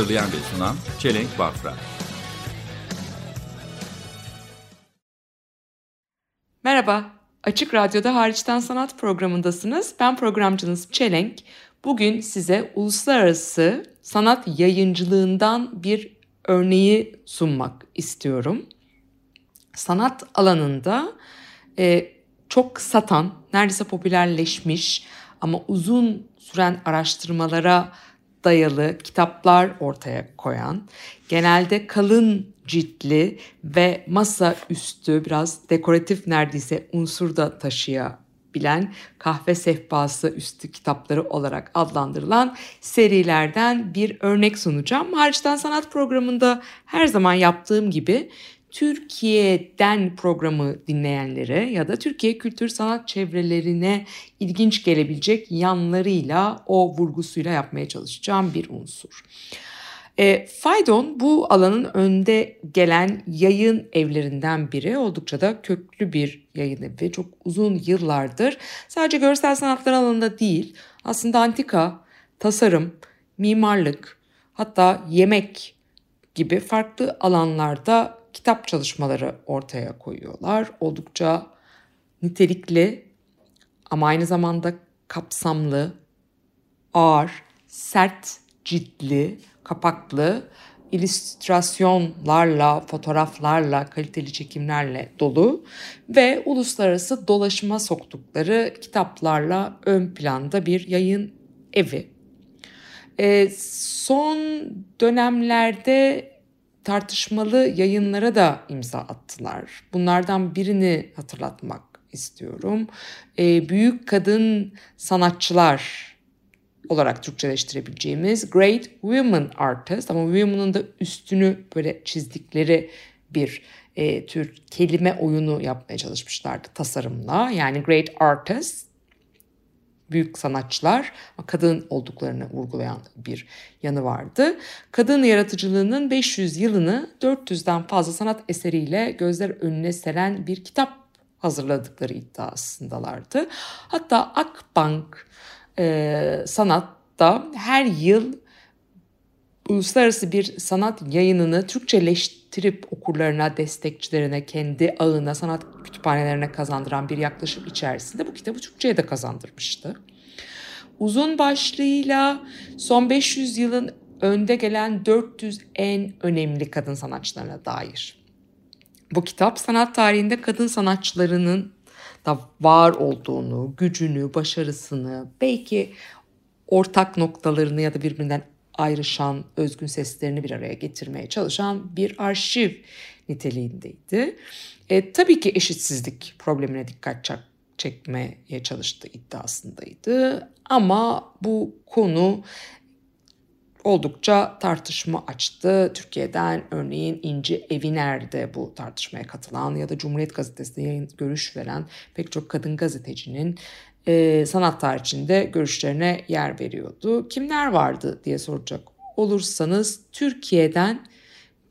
Hazırlayan ve sunan Çelenk Bafra. Merhaba, Açık Radyo'da Hariçten Sanat programındasınız. Ben programcınız Çelenk. Bugün size uluslararası sanat yayıncılığından bir örneği sunmak istiyorum. Sanat alanında e, çok satan, neredeyse popülerleşmiş ama uzun süren araştırmalara dayalı kitaplar ortaya koyan, genelde kalın ciltli ve masa üstü biraz dekoratif neredeyse unsur da taşıyabilen kahve sehpası üstü kitapları olarak adlandırılan serilerden bir örnek sunacağım. Hariçten sanat programında her zaman yaptığım gibi Türkiye'den programı dinleyenlere ya da Türkiye kültür sanat çevrelerine ilginç gelebilecek yanlarıyla o vurgusuyla yapmaya çalışacağım bir unsur. E, Faydon bu alanın önde gelen yayın evlerinden biri. Oldukça da köklü bir yayın evi. Çok uzun yıllardır sadece görsel sanatlar alanında değil aslında antika, tasarım, mimarlık hatta yemek gibi farklı alanlarda kitap çalışmaları ortaya koyuyorlar. Oldukça nitelikli ama aynı zamanda kapsamlı, ağır, sert, ciltli, kapaklı illüstrasyonlarla, fotoğraflarla, kaliteli çekimlerle dolu ve uluslararası dolaşıma soktukları kitaplarla ön planda bir yayın evi. E, son dönemlerde tartışmalı yayınlara da imza attılar. Bunlardan birini hatırlatmak istiyorum. E, büyük kadın sanatçılar olarak Türkçeleştirebileceğimiz Great Women Artist ama women'ın da üstünü böyle çizdikleri bir e, tür kelime oyunu yapmaya çalışmışlardı tasarımla. Yani Great Artist büyük sanatçılar kadın olduklarını vurgulayan bir yanı vardı. Kadın yaratıcılığının 500 yılını 400'den fazla sanat eseriyle gözler önüne seren bir kitap hazırladıkları iddiasındalardı. Hatta Akbank e, Sanat'ta her yıl uluslararası bir sanat yayınını Türkçeleştirip okurlarına, destekçilerine, kendi ağına, sanat kütüphanelerine kazandıran bir yaklaşım içerisinde bu kitabı Türkçe'ye de kazandırmıştı. Uzun başlığıyla son 500 yılın önde gelen 400 en önemli kadın sanatçılarına dair. Bu kitap sanat tarihinde kadın sanatçılarının da var olduğunu, gücünü, başarısını, belki ortak noktalarını ya da birbirinden ayrışan özgün seslerini bir araya getirmeye çalışan bir arşiv niteliğindeydi. E, tabii ki eşitsizlik problemine dikkat çek çekmeye çalıştığı iddiasındaydı. Ama bu konu oldukça tartışma açtı. Türkiye'den örneğin İnci Eviner'de bu tartışmaya katılan ya da Cumhuriyet Gazetesi'nde yayın görüş veren pek çok kadın gazetecinin e, sanat tarihinde görüşlerine yer veriyordu. Kimler vardı diye soracak olursanız Türkiye'den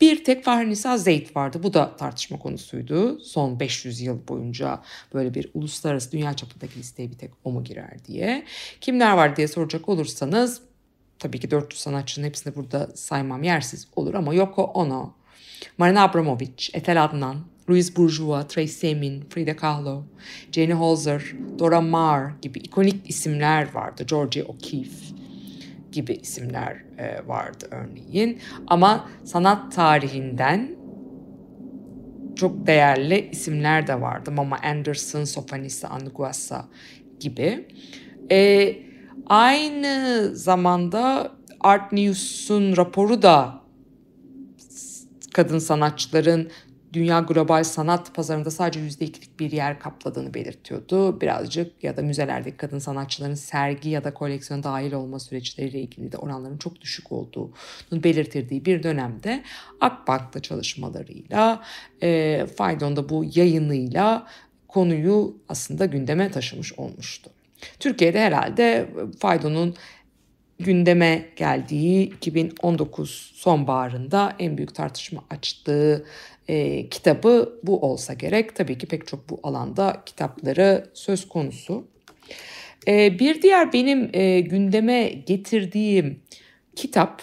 bir tek Fahrinisa Zeyd vardı. Bu da tartışma konusuydu. Son 500 yıl boyunca böyle bir uluslararası dünya çapındaki listeye bir tek o mu girer diye. Kimler var diye soracak olursanız tabii ki 400 sanatçının hepsini burada saymam yersiz olur ama Yoko Ono, Marina Abramovic, Etel Adnan, Louis Bourgeois, Tracy Emin, Frida Kahlo, Jane Holzer, Dora Maar gibi ikonik isimler vardı. Georgie O'Keeffe gibi isimler e, vardı örneğin. Ama sanat tarihinden çok değerli isimler de vardı. Mama Anderson, Sofanisa Anguassa gibi. E, aynı zamanda Art News'un raporu da kadın sanatçıların dünya global sanat pazarında sadece %2'lik bir yer kapladığını belirtiyordu. Birazcık ya da müzelerdeki kadın sanatçıların sergi ya da koleksiyona dahil olma süreçleriyle ilgili de oranların çok düşük olduğunu belirtirdiği bir dönemde Akbank'ta çalışmalarıyla, e, Faydon'da bu yayınıyla konuyu aslında gündeme taşımış olmuştu. Türkiye'de herhalde Faydon'un gündeme geldiği 2019 sonbaharında en büyük tartışma açtığı e, kitabı bu olsa gerek. Tabii ki pek çok bu alanda kitapları söz konusu. E, bir diğer benim e, gündeme getirdiğim kitap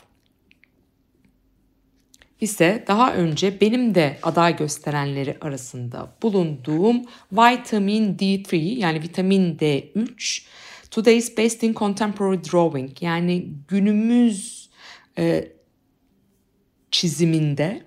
ise daha önce benim de aday gösterenleri arasında bulunduğum Vitamin D3 yani vitamin D3 Today's Best in Contemporary Drawing yani günümüz e, çiziminde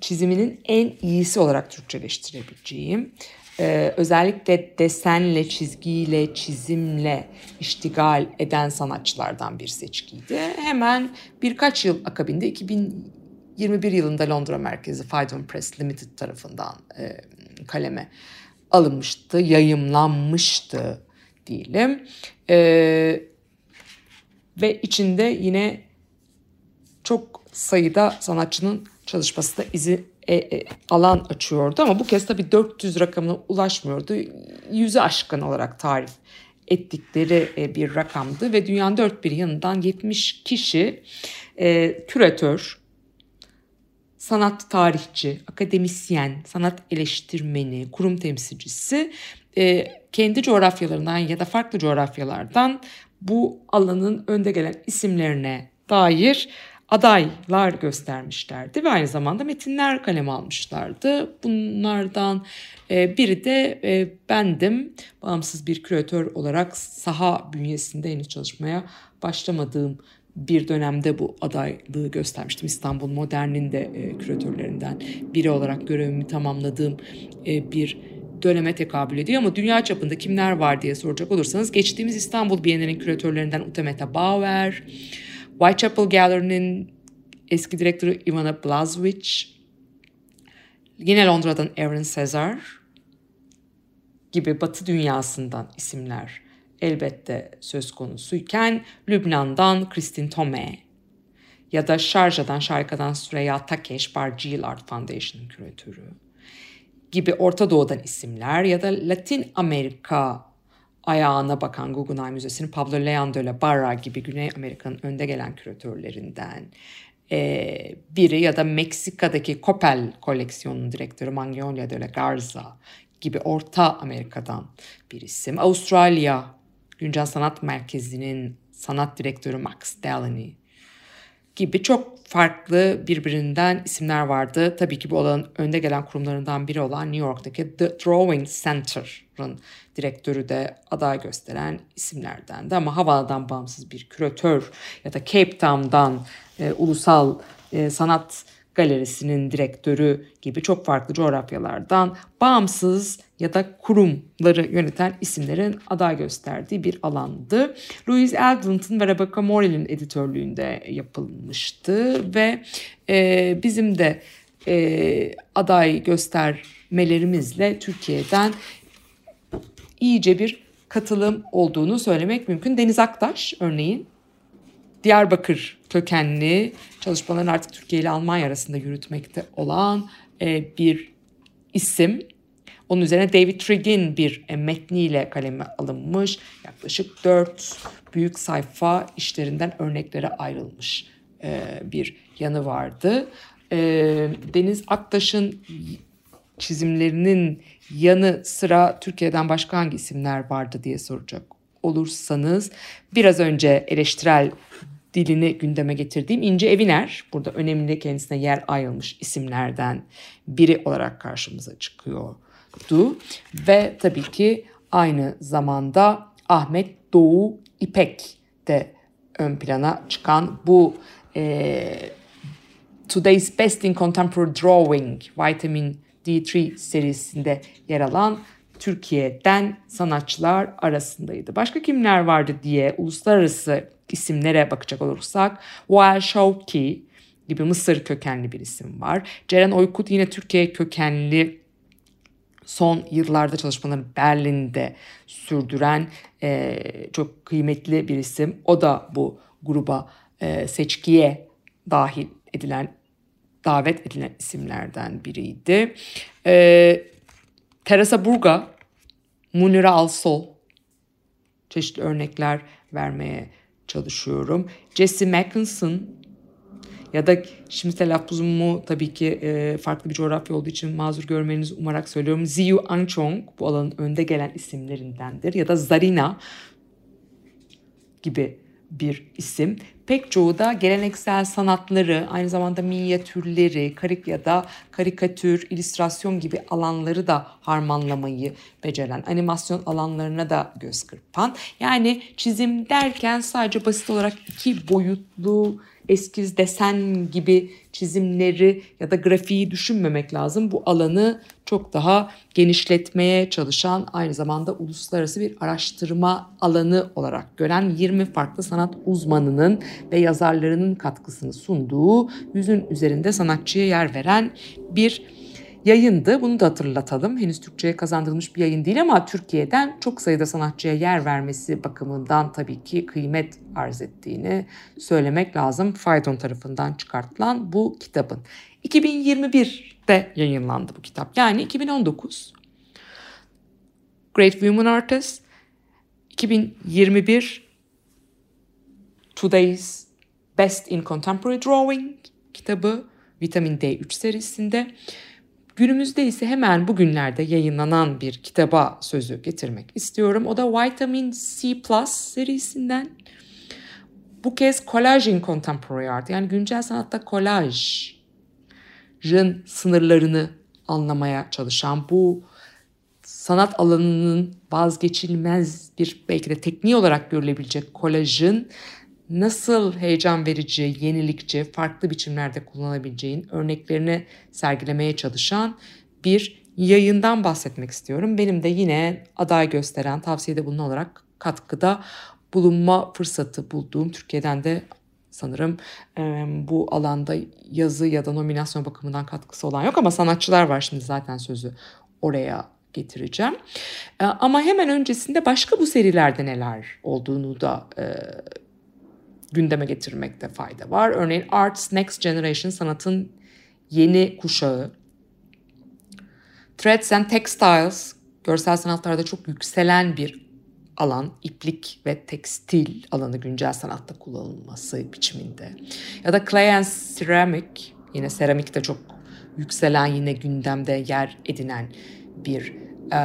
çiziminin en iyisi olarak Türkçeleştirebileceğim e, özellikle desenle, çizgiyle, çizimle iştigal eden sanatçılardan bir seçkiydi. Hemen birkaç yıl akabinde 2021 yılında Londra merkezi Faydon Press Limited tarafından e, kaleme alınmıştı, yayımlanmıştı diyelim. E, ve içinde yine çok sayıda sanatçının çalışması da izi e, e, alan açıyordu ama bu kez tabii 400 rakamına ulaşmıyordu. Yüzü aşkın olarak tarif ettikleri e, bir rakamdı ve dünyanın dört bir yanından 70 kişi e, küratör, sanat tarihçi, akademisyen, sanat eleştirmeni, kurum temsilcisi e, kendi coğrafyalarından ya da farklı coğrafyalardan bu alanın önde gelen isimlerine dair adaylar göstermişlerdi ve aynı zamanda metinler kaleme almışlardı. Bunlardan e, biri de e, bendim. Bağımsız bir küratör olarak saha bünyesinde henüz çalışmaya başlamadığım bir dönemde bu adaylığı göstermiştim. İstanbul Modern'in de e, küratörlerinden biri olarak görevimi tamamladığım bir döneme tekabül ediyor ama dünya çapında kimler var diye soracak olursanız geçtiğimiz İstanbul Bienali'nin küratörlerinden Utemeta Bauer, Whitechapel Gallery'nin eski direktörü Ivana Blazwicz, yine Londra'dan Aaron Cesar gibi batı dünyasından isimler elbette söz konusuyken Lübnan'dan Christine Tome ya da Şarja'dan Şarka'dan Süreyya Takeş Barcil Art Foundation'ın küratörü gibi Orta Doğu'dan isimler ya da Latin Amerika ayağına bakan Guggenheim Müzesi'nin Pablo Leandro ile Barra gibi Güney Amerika'nın önde gelen küratörlerinden e, biri ya da Meksika'daki Coppel koleksiyonunun direktörü Magnolia de la Garza gibi Orta Amerika'dan bir isim. Avustralya Güncel Sanat Merkezi'nin sanat direktörü Max Delaney gibi çok farklı birbirinden isimler vardı. Tabii ki bu alanın önde gelen kurumlarından biri olan New York'taki The Drawing Center'ın direktörü de aday gösteren isimlerden de ama Havana'dan bağımsız bir küratör ya da Cape Town'dan e, ulusal e, sanat galerisinin direktörü gibi çok farklı coğrafyalardan bağımsız ya da kurumları yöneten isimlerin aday gösterdiği bir alandı. Louise Eldonton ve Rebecca Morley'nin editörlüğünde yapılmıştı ve e, bizim de e, aday göstermelerimizle Türkiye'den iyice bir katılım olduğunu söylemek mümkün. Deniz Aktaş örneğin Diyarbakır kökenli çalışmalarını artık Türkiye ile Almanya arasında yürütmekte olan e, bir isim. Onun üzerine David Trigg'in bir e, metniyle kaleme alınmış. Yaklaşık dört büyük sayfa işlerinden örneklere ayrılmış e, bir yanı vardı. E, Deniz Aktaş'ın çizimlerinin yanı sıra Türkiye'den başka hangi isimler vardı diye soracak olursanız biraz önce eleştirel dilini gündeme getirdiğim İnce Eviner burada önemli kendisine yer ayrılmış isimlerden biri olarak karşımıza çıkıyordu. Ve tabii ki aynı zamanda Ahmet Doğu İpek de ön plana çıkan bu e, Today's Best in Contemporary Drawing Vitamin D3 serisinde yer alan Türkiye'den sanatçılar arasındaydı. Başka kimler vardı diye uluslararası isimlere bakacak olursak Wael Shawki gibi Mısır kökenli bir isim var. Ceren Oykut yine Türkiye kökenli son yıllarda çalışmalarını Berlin'de sürdüren e, çok kıymetli bir isim. O da bu gruba e, seçkiye dahil edilen, davet edilen isimlerden biriydi. E, Teresa Burga, Munira Alsol, çeşitli örnekler vermeye çalışıyorum. Jesse Mackinson ya da şimdi telaffuzumu tabii ki e, farklı bir coğrafya olduğu için mazur görmenizi umarak söylüyorum. Ziyu Angchong bu alanın önde gelen isimlerindendir. Ya da Zarina gibi bir isim. Pek çoğu da geleneksel sanatları, aynı zamanda minyatürleri, karik ya da karikatür, illüstrasyon gibi alanları da harmanlamayı beceren, animasyon alanlarına da göz kırpan. Yani çizim derken sadece basit olarak iki boyutlu eskiz desen gibi çizimleri ya da grafiği düşünmemek lazım. Bu alanı çok daha genişletmeye çalışan aynı zamanda uluslararası bir araştırma alanı olarak gören 20 farklı sanat uzmanının ve yazarlarının katkısını sunduğu yüzün üzerinde sanatçıya yer veren bir yayındı. Bunu da hatırlatalım. Henüz Türkçe'ye kazandırılmış bir yayın değil ama Türkiye'den çok sayıda sanatçıya yer vermesi bakımından tabii ki kıymet arz ettiğini söylemek lazım. Faydon tarafından çıkartılan bu kitabın. 2021'de yayınlandı bu kitap. Yani 2019. Great Women Artist. 2021 Today's Best in Contemporary Drawing kitabı Vitamin D3 serisinde. Günümüzde ise hemen bugünlerde yayınlanan bir kitaba sözü getirmek istiyorum. O da Vitamin C Plus serisinden. Bu kez Collage in Contemporary Art yani güncel sanatta kolajın sınırlarını anlamaya çalışan bu sanat alanının vazgeçilmez bir belki de tekniği olarak görülebilecek kolajın nasıl heyecan verici, yenilikçi, farklı biçimlerde kullanabileceğin örneklerini sergilemeye çalışan bir yayından bahsetmek istiyorum. Benim de yine aday gösteren, tavsiyede bulunan olarak katkıda bulunma fırsatı bulduğum Türkiye'den de sanırım e, bu alanda yazı ya da nominasyon bakımından katkısı olan yok ama sanatçılar var şimdi zaten sözü oraya getireceğim. E, ama hemen öncesinde başka bu serilerde neler olduğunu da e, gündeme getirmekte fayda var. Örneğin Arts Next Generation sanatın yeni kuşağı. Threads and Textiles görsel sanatlarda çok yükselen bir alan, iplik ve tekstil alanı güncel sanatta kullanılması biçiminde. Ya da Clay and Ceramic, yine seramik de çok yükselen yine gündemde yer edinen bir e,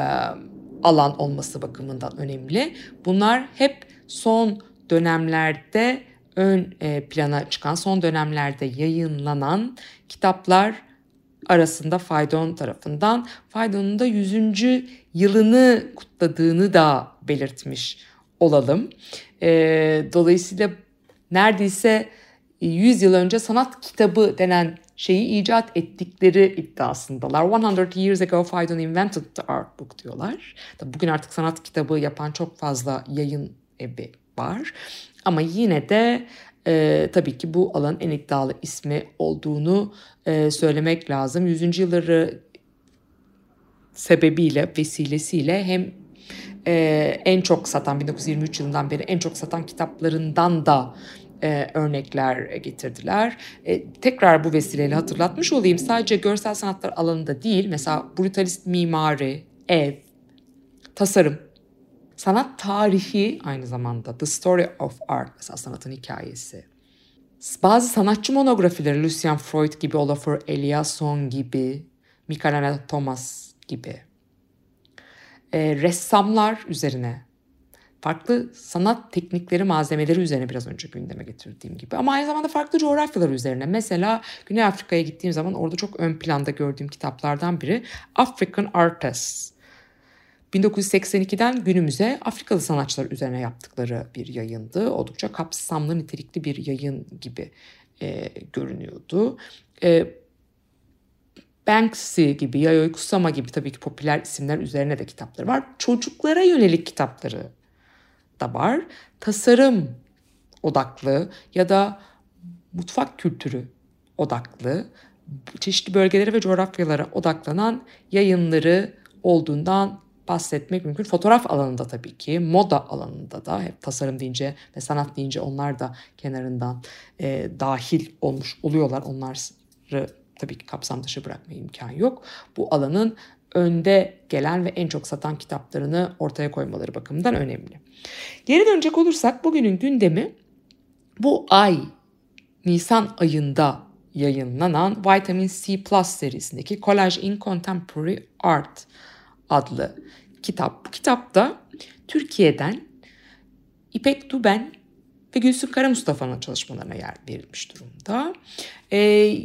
alan olması bakımından önemli. Bunlar hep son dönemlerde ön e, plana çıkan, son dönemlerde yayınlanan kitaplar arasında Faydon tarafından Faydon'un da 100. yılını kutladığını da belirtmiş olalım. E, dolayısıyla neredeyse 100 yıl önce sanat kitabı denen şeyi icat ettikleri iddiasındalar. 100 years ago Faydon invented the art book diyorlar. Bugün artık sanat kitabı yapan çok fazla yayın evi var. Ama yine de e, tabii ki bu alanın en iddialı ismi olduğunu e, söylemek lazım. 100. yılları sebebiyle, vesilesiyle hem e, en çok satan 1923 yılından beri en çok satan kitaplarından da e, örnekler getirdiler. E, tekrar bu vesileyle hatırlatmış olayım. Sadece görsel sanatlar alanında değil, mesela brutalist mimari, ev, tasarım, sanat tarihi aynı zamanda The Story of Art mesela sanatın hikayesi. Bazı sanatçı monografileri Lucian Freud gibi, Olafur Eliasson gibi, Mikael Thomas gibi. E, ressamlar üzerine farklı sanat teknikleri, malzemeleri üzerine biraz önce gündeme getirdiğim gibi. Ama aynı zamanda farklı coğrafyalar üzerine. Mesela Güney Afrika'ya gittiğim zaman orada çok ön planda gördüğüm kitaplardan biri African Artists. 1982'den günümüze Afrikalı sanatçılar üzerine yaptıkları bir yayındı. Oldukça kapsamlı, nitelikli bir yayın gibi e, görünüyordu. E, Banksy gibi, Yayoi Kusama gibi tabii ki popüler isimler üzerine de kitapları var. Çocuklara yönelik kitapları da var. Tasarım odaklı ya da mutfak kültürü odaklı, çeşitli bölgelere ve coğrafyalara odaklanan yayınları olduğundan bahsetmek mümkün. Fotoğraf alanında tabii ki, moda alanında da hep tasarım deyince ve sanat deyince onlar da kenarından e, dahil olmuş oluyorlar. Onları tabii ki kapsam dışı bırakmaya imkan yok. Bu alanın önde gelen ve en çok satan kitaplarını ortaya koymaları bakımından önemli. Geri dönecek olursak bugünün gündemi bu ay Nisan ayında yayınlanan Vitamin C Plus serisindeki Collage in Contemporary Art adlı kitap. Bu kitapta Türkiye'den İpek Duben ve Gülsün Kara Mustafa'nın çalışmalarına yer verilmiş durumda. Ee,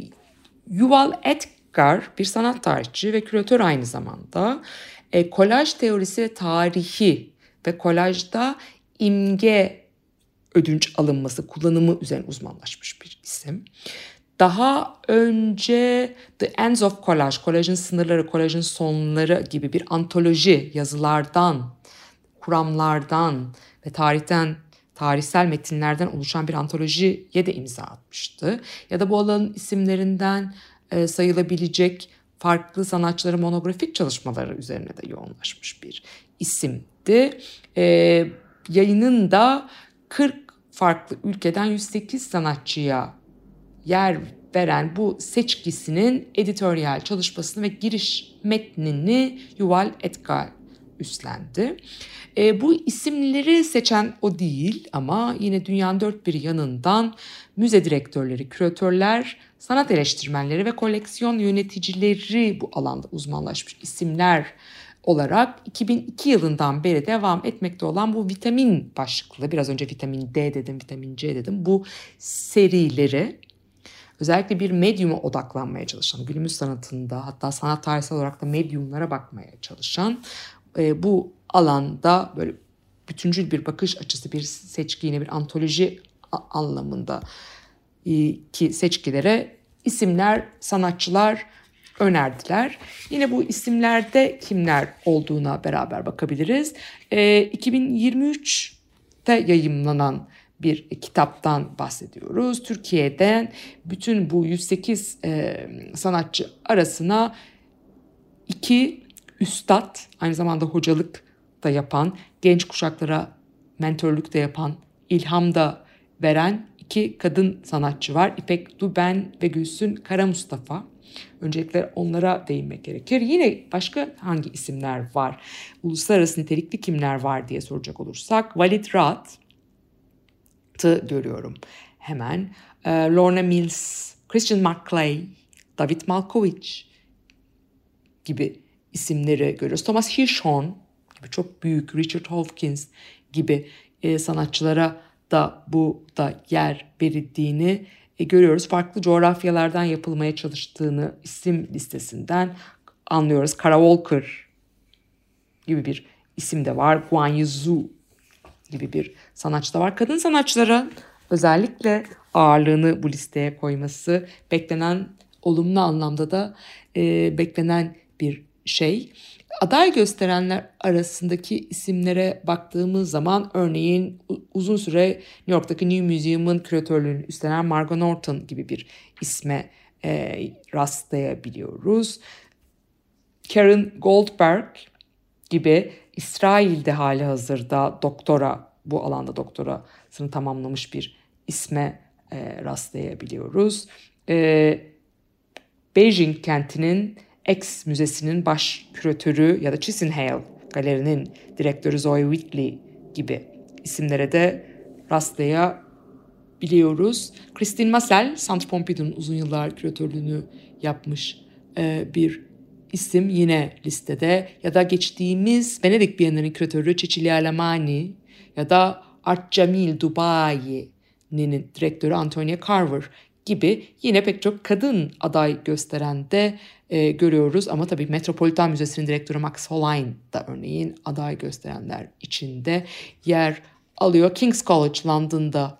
Yuval Etgar bir sanat tarihçi ve küratör aynı zamanda. E, kolaj teorisi ve tarihi ve kolajda imge ödünç alınması, kullanımı üzerine uzmanlaşmış bir isim. Daha önce The Ends of Collage, kolajın sınırları, kolajın sonları gibi bir antoloji yazılardan, kuramlardan ve tarihten tarihsel metinlerden oluşan bir antolojiye de imza atmıştı. Ya da bu alanın isimlerinden e, sayılabilecek farklı sanatçıların monografik çalışmaları üzerine de yoğunlaşmış bir isimdi. E, yayının da 40 farklı ülkeden 108 sanatçıya yer veren bu seçkisinin editoryal çalışmasını ve giriş metnini Yuval Etgar üstlendi. E, bu isimleri seçen o değil ama yine dünyanın dört bir yanından müze direktörleri, küratörler, sanat eleştirmenleri ve koleksiyon yöneticileri bu alanda uzmanlaşmış isimler olarak 2002 yılından beri devam etmekte olan bu vitamin başlıklı, biraz önce vitamin D dedim, vitamin C dedim, bu serileri özellikle bir medyuma odaklanmaya çalışan, günümüz sanatında hatta sanat tarihsel olarak da medyumlara bakmaya çalışan e, bu alanda böyle bütüncül bir bakış açısı, bir seçki yine bir antoloji anlamında e, ki seçkilere isimler, sanatçılar önerdiler. Yine bu isimlerde kimler olduğuna beraber bakabiliriz. E, 2023'te yayımlanan bir kitaptan bahsediyoruz. Türkiye'den bütün bu 108 e, sanatçı arasına iki üstad, aynı zamanda hocalık da yapan, genç kuşaklara mentorluk da yapan, ilham da veren iki kadın sanatçı var. İpek Duben ve Gülsün Kara Mustafa. Öncelikle onlara değinmek gerekir. Yine başka hangi isimler var? Uluslararası nitelikli kimler var diye soracak olursak. Walid Raat'ı görüyorum hemen. Ee, Lorna Mills, Christian McClay, David Malkovich gibi isimleri görüyoruz. Thomas Hirschhorn gibi çok büyük, Richard Hawkins gibi e, sanatçılara da bu da yer verildiğini e, görüyoruz. Farklı coğrafyalardan yapılmaya çalıştığını isim listesinden anlıyoruz. Kara Walker gibi bir isim de var. Guan Yuzu gibi bir sanatçı da var. Kadın sanatçılara özellikle ağırlığını bu listeye koyması beklenen olumlu anlamda da e, beklenen bir şey. Aday gösterenler arasındaki isimlere baktığımız zaman örneğin uzun süre New York'taki New Museum'un küratörlüğünü üstlenen Margot Norton gibi bir isme e, rastlayabiliyoruz. Karen Goldberg gibi İsrail'de hali hazırda doktora bu alanda doktorasını tamamlamış bir isme e, rastlayabiliyoruz. E, Beijing kentinin X Müzesi'nin baş küratörü ya da Chisenhale Galeri'nin direktörü Zoe Whitley gibi isimlere de rastlayabiliyoruz. Christine Massel, Centre Pompidou'nun uzun yıllar küratörlüğünü yapmış e, bir isim yine listede. Ya da geçtiğimiz Venedik Bienalinin küratörü Cecilia Lamani ya da Art Jamil Dubai'nin direktörü Antonia Carver gibi yine pek çok kadın aday gösteren de e, görüyoruz. Ama tabii Metropolitan Müzesi'nin direktörü Max Hollein da örneğin aday gösterenler içinde yer alıyor. King's College London'da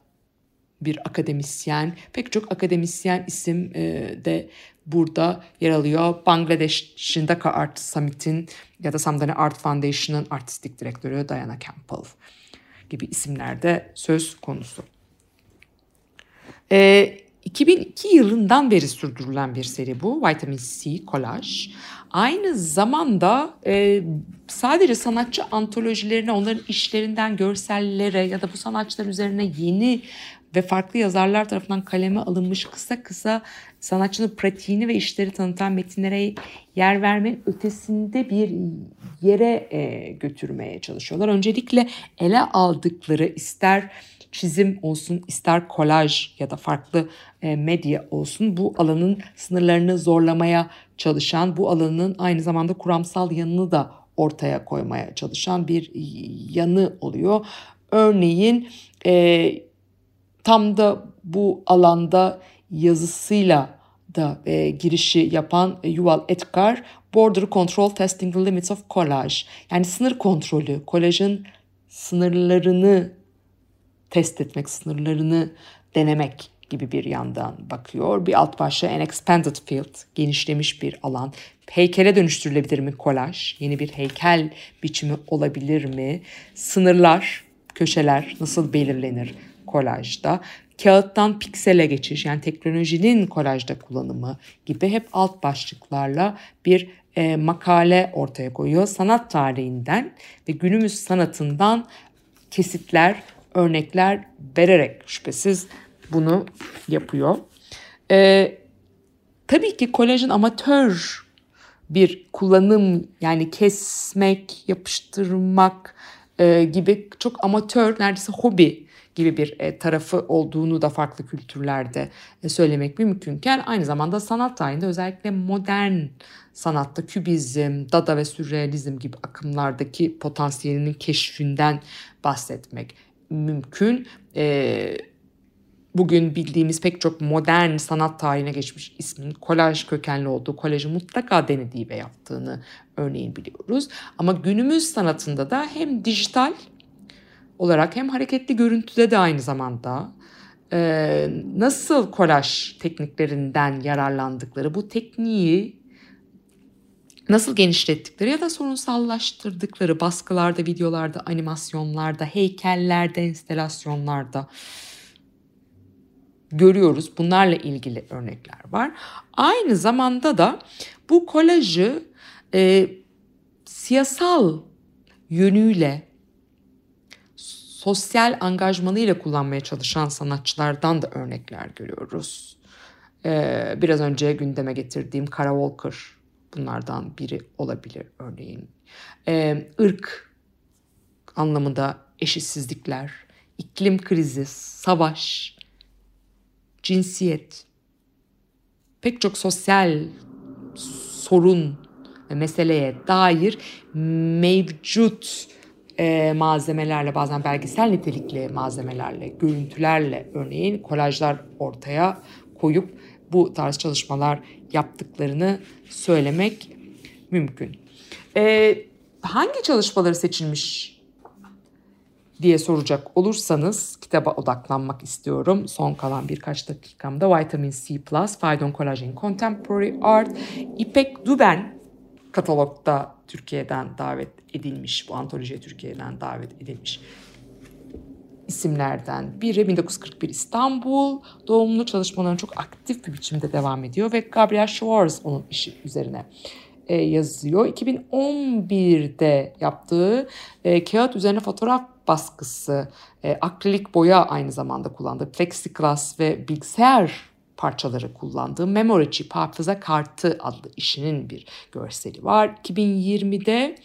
bir akademisyen. Pek çok akademisyen isim e, de burada yer alıyor. Bangladeş'in Dhaka Art Summit'in ya da Samdani Art Foundation'ın artistik direktörü Diana Campbell gibi isimlerde söz konusu. E, 2002 yılından beri sürdürülen bir seri bu. Vitamin C kolaj. Aynı zamanda e, sadece sanatçı antolojilerine, onların işlerinden görsellere ya da bu sanatçılar üzerine yeni ve farklı yazarlar tarafından kaleme alınmış kısa kısa sanatçının pratiğini ve işleri tanıtan metinlere yer vermenin ötesinde bir yere e, götürmeye çalışıyorlar. Öncelikle ele aldıkları ister çizim olsun ister kolaj ya da farklı e, medya olsun bu alanın sınırlarını zorlamaya çalışan bu alanın aynı zamanda kuramsal yanını da ortaya koymaya çalışan bir yanı oluyor. Örneğin e, tam da bu alanda yazısıyla da e, girişi yapan Yuval Etkar Border Control Testing the Limits of Collage yani sınır kontrolü, kolajın sınırlarını test etmek, sınırlarını denemek gibi bir yandan bakıyor. Bir alt başlığı an expanded field, genişlemiş bir alan. Heykele dönüştürülebilir mi kolaj? Yeni bir heykel biçimi olabilir mi? Sınırlar, köşeler nasıl belirlenir kolajda? Kağıttan piksele geçiş yani teknolojinin kolajda kullanımı gibi hep alt başlıklarla bir e, makale ortaya koyuyor. Sanat tarihinden ve günümüz sanatından kesitler, örnekler vererek şüphesiz bunu yapıyor. Ee, tabii ki kolajın amatör bir kullanım yani kesmek, yapıştırmak e, gibi çok amatör neredeyse hobi gibi bir e, tarafı olduğunu da farklı kültürlerde e, söylemek mümkünken aynı zamanda sanat tarihinde özellikle modern sanatta kübizm, dada ve sürrealizm gibi akımlardaki potansiyelinin keşfinden bahsetmek mümkün. E, bugün bildiğimiz pek çok modern sanat tarihine geçmiş ismin kolaj kökenli olduğu, kolajı mutlaka denediği ve yaptığını örneğin biliyoruz. Ama günümüz sanatında da hem dijital olarak hem hareketli görüntüde de aynı zamanda e, nasıl kolaj tekniklerinden yararlandıkları, bu tekniği nasıl genişlettikleri ya da sorunsallaştırdıkları baskılarda, videolarda, animasyonlarda, heykellerde, enstelasyonlarda görüyoruz. Bunlarla ilgili örnekler var. Aynı zamanda da bu kolajı e, siyasal yönüyle sosyal angajmanıyla kullanmaya çalışan sanatçılardan da örnekler görüyoruz. Ee, biraz önce gündeme getirdiğim Kara Walker bunlardan biri olabilir örneğin. Ee, ırk anlamında eşitsizlikler, iklim krizi, savaş, cinsiyet, pek çok sosyal sorun ve meseleye dair mevcut e, malzemelerle bazen belgesel nitelikli malzemelerle, görüntülerle örneğin kolajlar ortaya koyup bu tarz çalışmalar yaptıklarını söylemek mümkün. E, hangi çalışmaları seçilmiş diye soracak olursanız kitaba odaklanmak istiyorum. Son kalan birkaç dakikamda Vitamin C+, Faydon Collagen Contemporary Art, İpek Duben katalogda Türkiye'den davet edilmiş, bu antolojiye Türkiye'den davet edilmiş isimlerden biri 1941 İstanbul doğumlu çalışmalarını çok aktif bir biçimde devam ediyor ve Gabriel Schwartz onun işi üzerine e, yazıyor. 2011'de yaptığı e, kağıt üzerine fotoğraf baskısı, e, akrilik boya aynı zamanda kullandığı plexiglass ve bilgisayar parçaları kullandığı Memory Chip hafıza kartı adlı işinin bir görseli var. 2020'de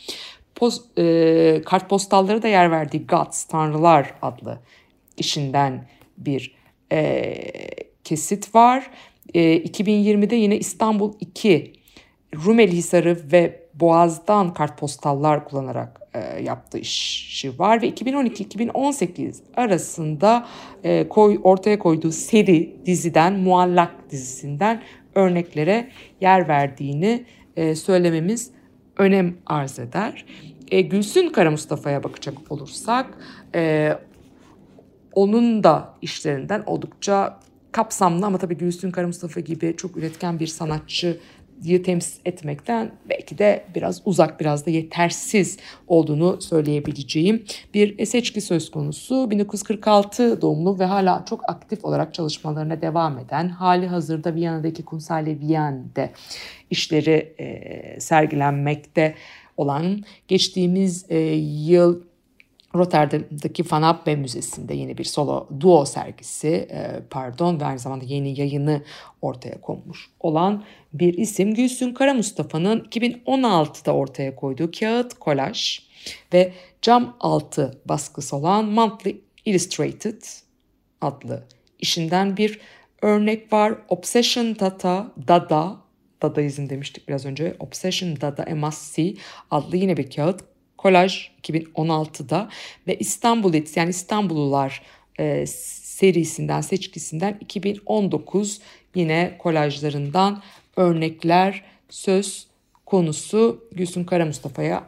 post, e, kartpostalları da yer verdiği Gods, Tanrılar adlı işinden bir e, kesit var. E, 2020'de yine İstanbul 2 Rumeli Hisarı ve Boğaz'dan kartpostallar kullanarak e, yaptığı işi var ve 2012-2018 arasında e, koy, ortaya koyduğu seri diziden Muallak dizisinden örneklere yer verdiğini e, söylememiz önem arz eder. E, Gülsün Kara Mustafa'ya bakacak olursak e, onun da işlerinden oldukça kapsamlı ama tabii Gülsün Kara Mustafa gibi çok üretken bir sanatçı temsil etmekten belki de biraz uzak, biraz da yetersiz olduğunu söyleyebileceğim bir seçki söz konusu. 1946 doğumlu ve hala çok aktif olarak çalışmalarına devam eden, hali hazırda Viyana'daki Kunsthalle Viyana'da işleri e, sergilenmekte olan, geçtiğimiz e, yıl Rotterdam'daki Van Abbe Müzesi'nde yeni bir solo duo sergisi e, pardon ve aynı zamanda yeni yayını ortaya konmuş olan bir isim Gülsün Kara Mustafa'nın 2016'da ortaya koyduğu kağıt kolaj ve cam altı baskısı olan Monthly Illustrated adlı işinden bir örnek var. Obsession Data, Dada, Dadaizm demiştik biraz önce. Obsession Dada MSC adlı yine bir kağıt kolaj 2016'da ve İstanbul It's yani İstanbullular e, serisinden seçkisinden 2019 yine kolajlarından örnekler söz konusu Gülsün Kara Mustafa'ya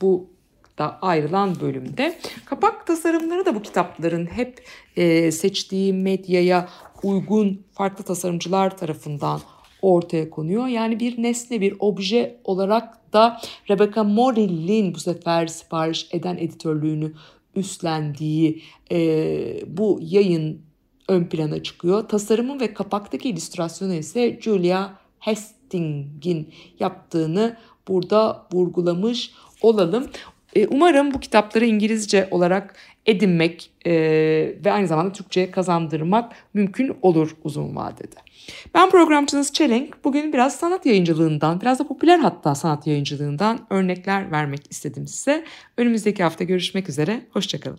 bu da ayrılan bölümde. Kapak tasarımları da bu kitapların hep e, seçtiği medyaya uygun farklı tasarımcılar tarafından ortaya konuyor. Yani bir nesne, bir obje olarak da Rebecca Morrill'in bu sefer sipariş eden editörlüğünü üstlendiği e, bu yayın ön plana çıkıyor. Tasarımı ve kapaktaki illüstrasyonu ise Julia Hasting'in yaptığını burada vurgulamış olalım. E, umarım bu kitapları İngilizce olarak edinmek e, ve aynı zamanda Türkçe kazandırmak mümkün olur uzun vadede. Ben programcınız Çelenk. Bugün biraz sanat yayıncılığından, biraz da popüler hatta sanat yayıncılığından örnekler vermek istedim size. Önümüzdeki hafta görüşmek üzere. Hoşçakalın.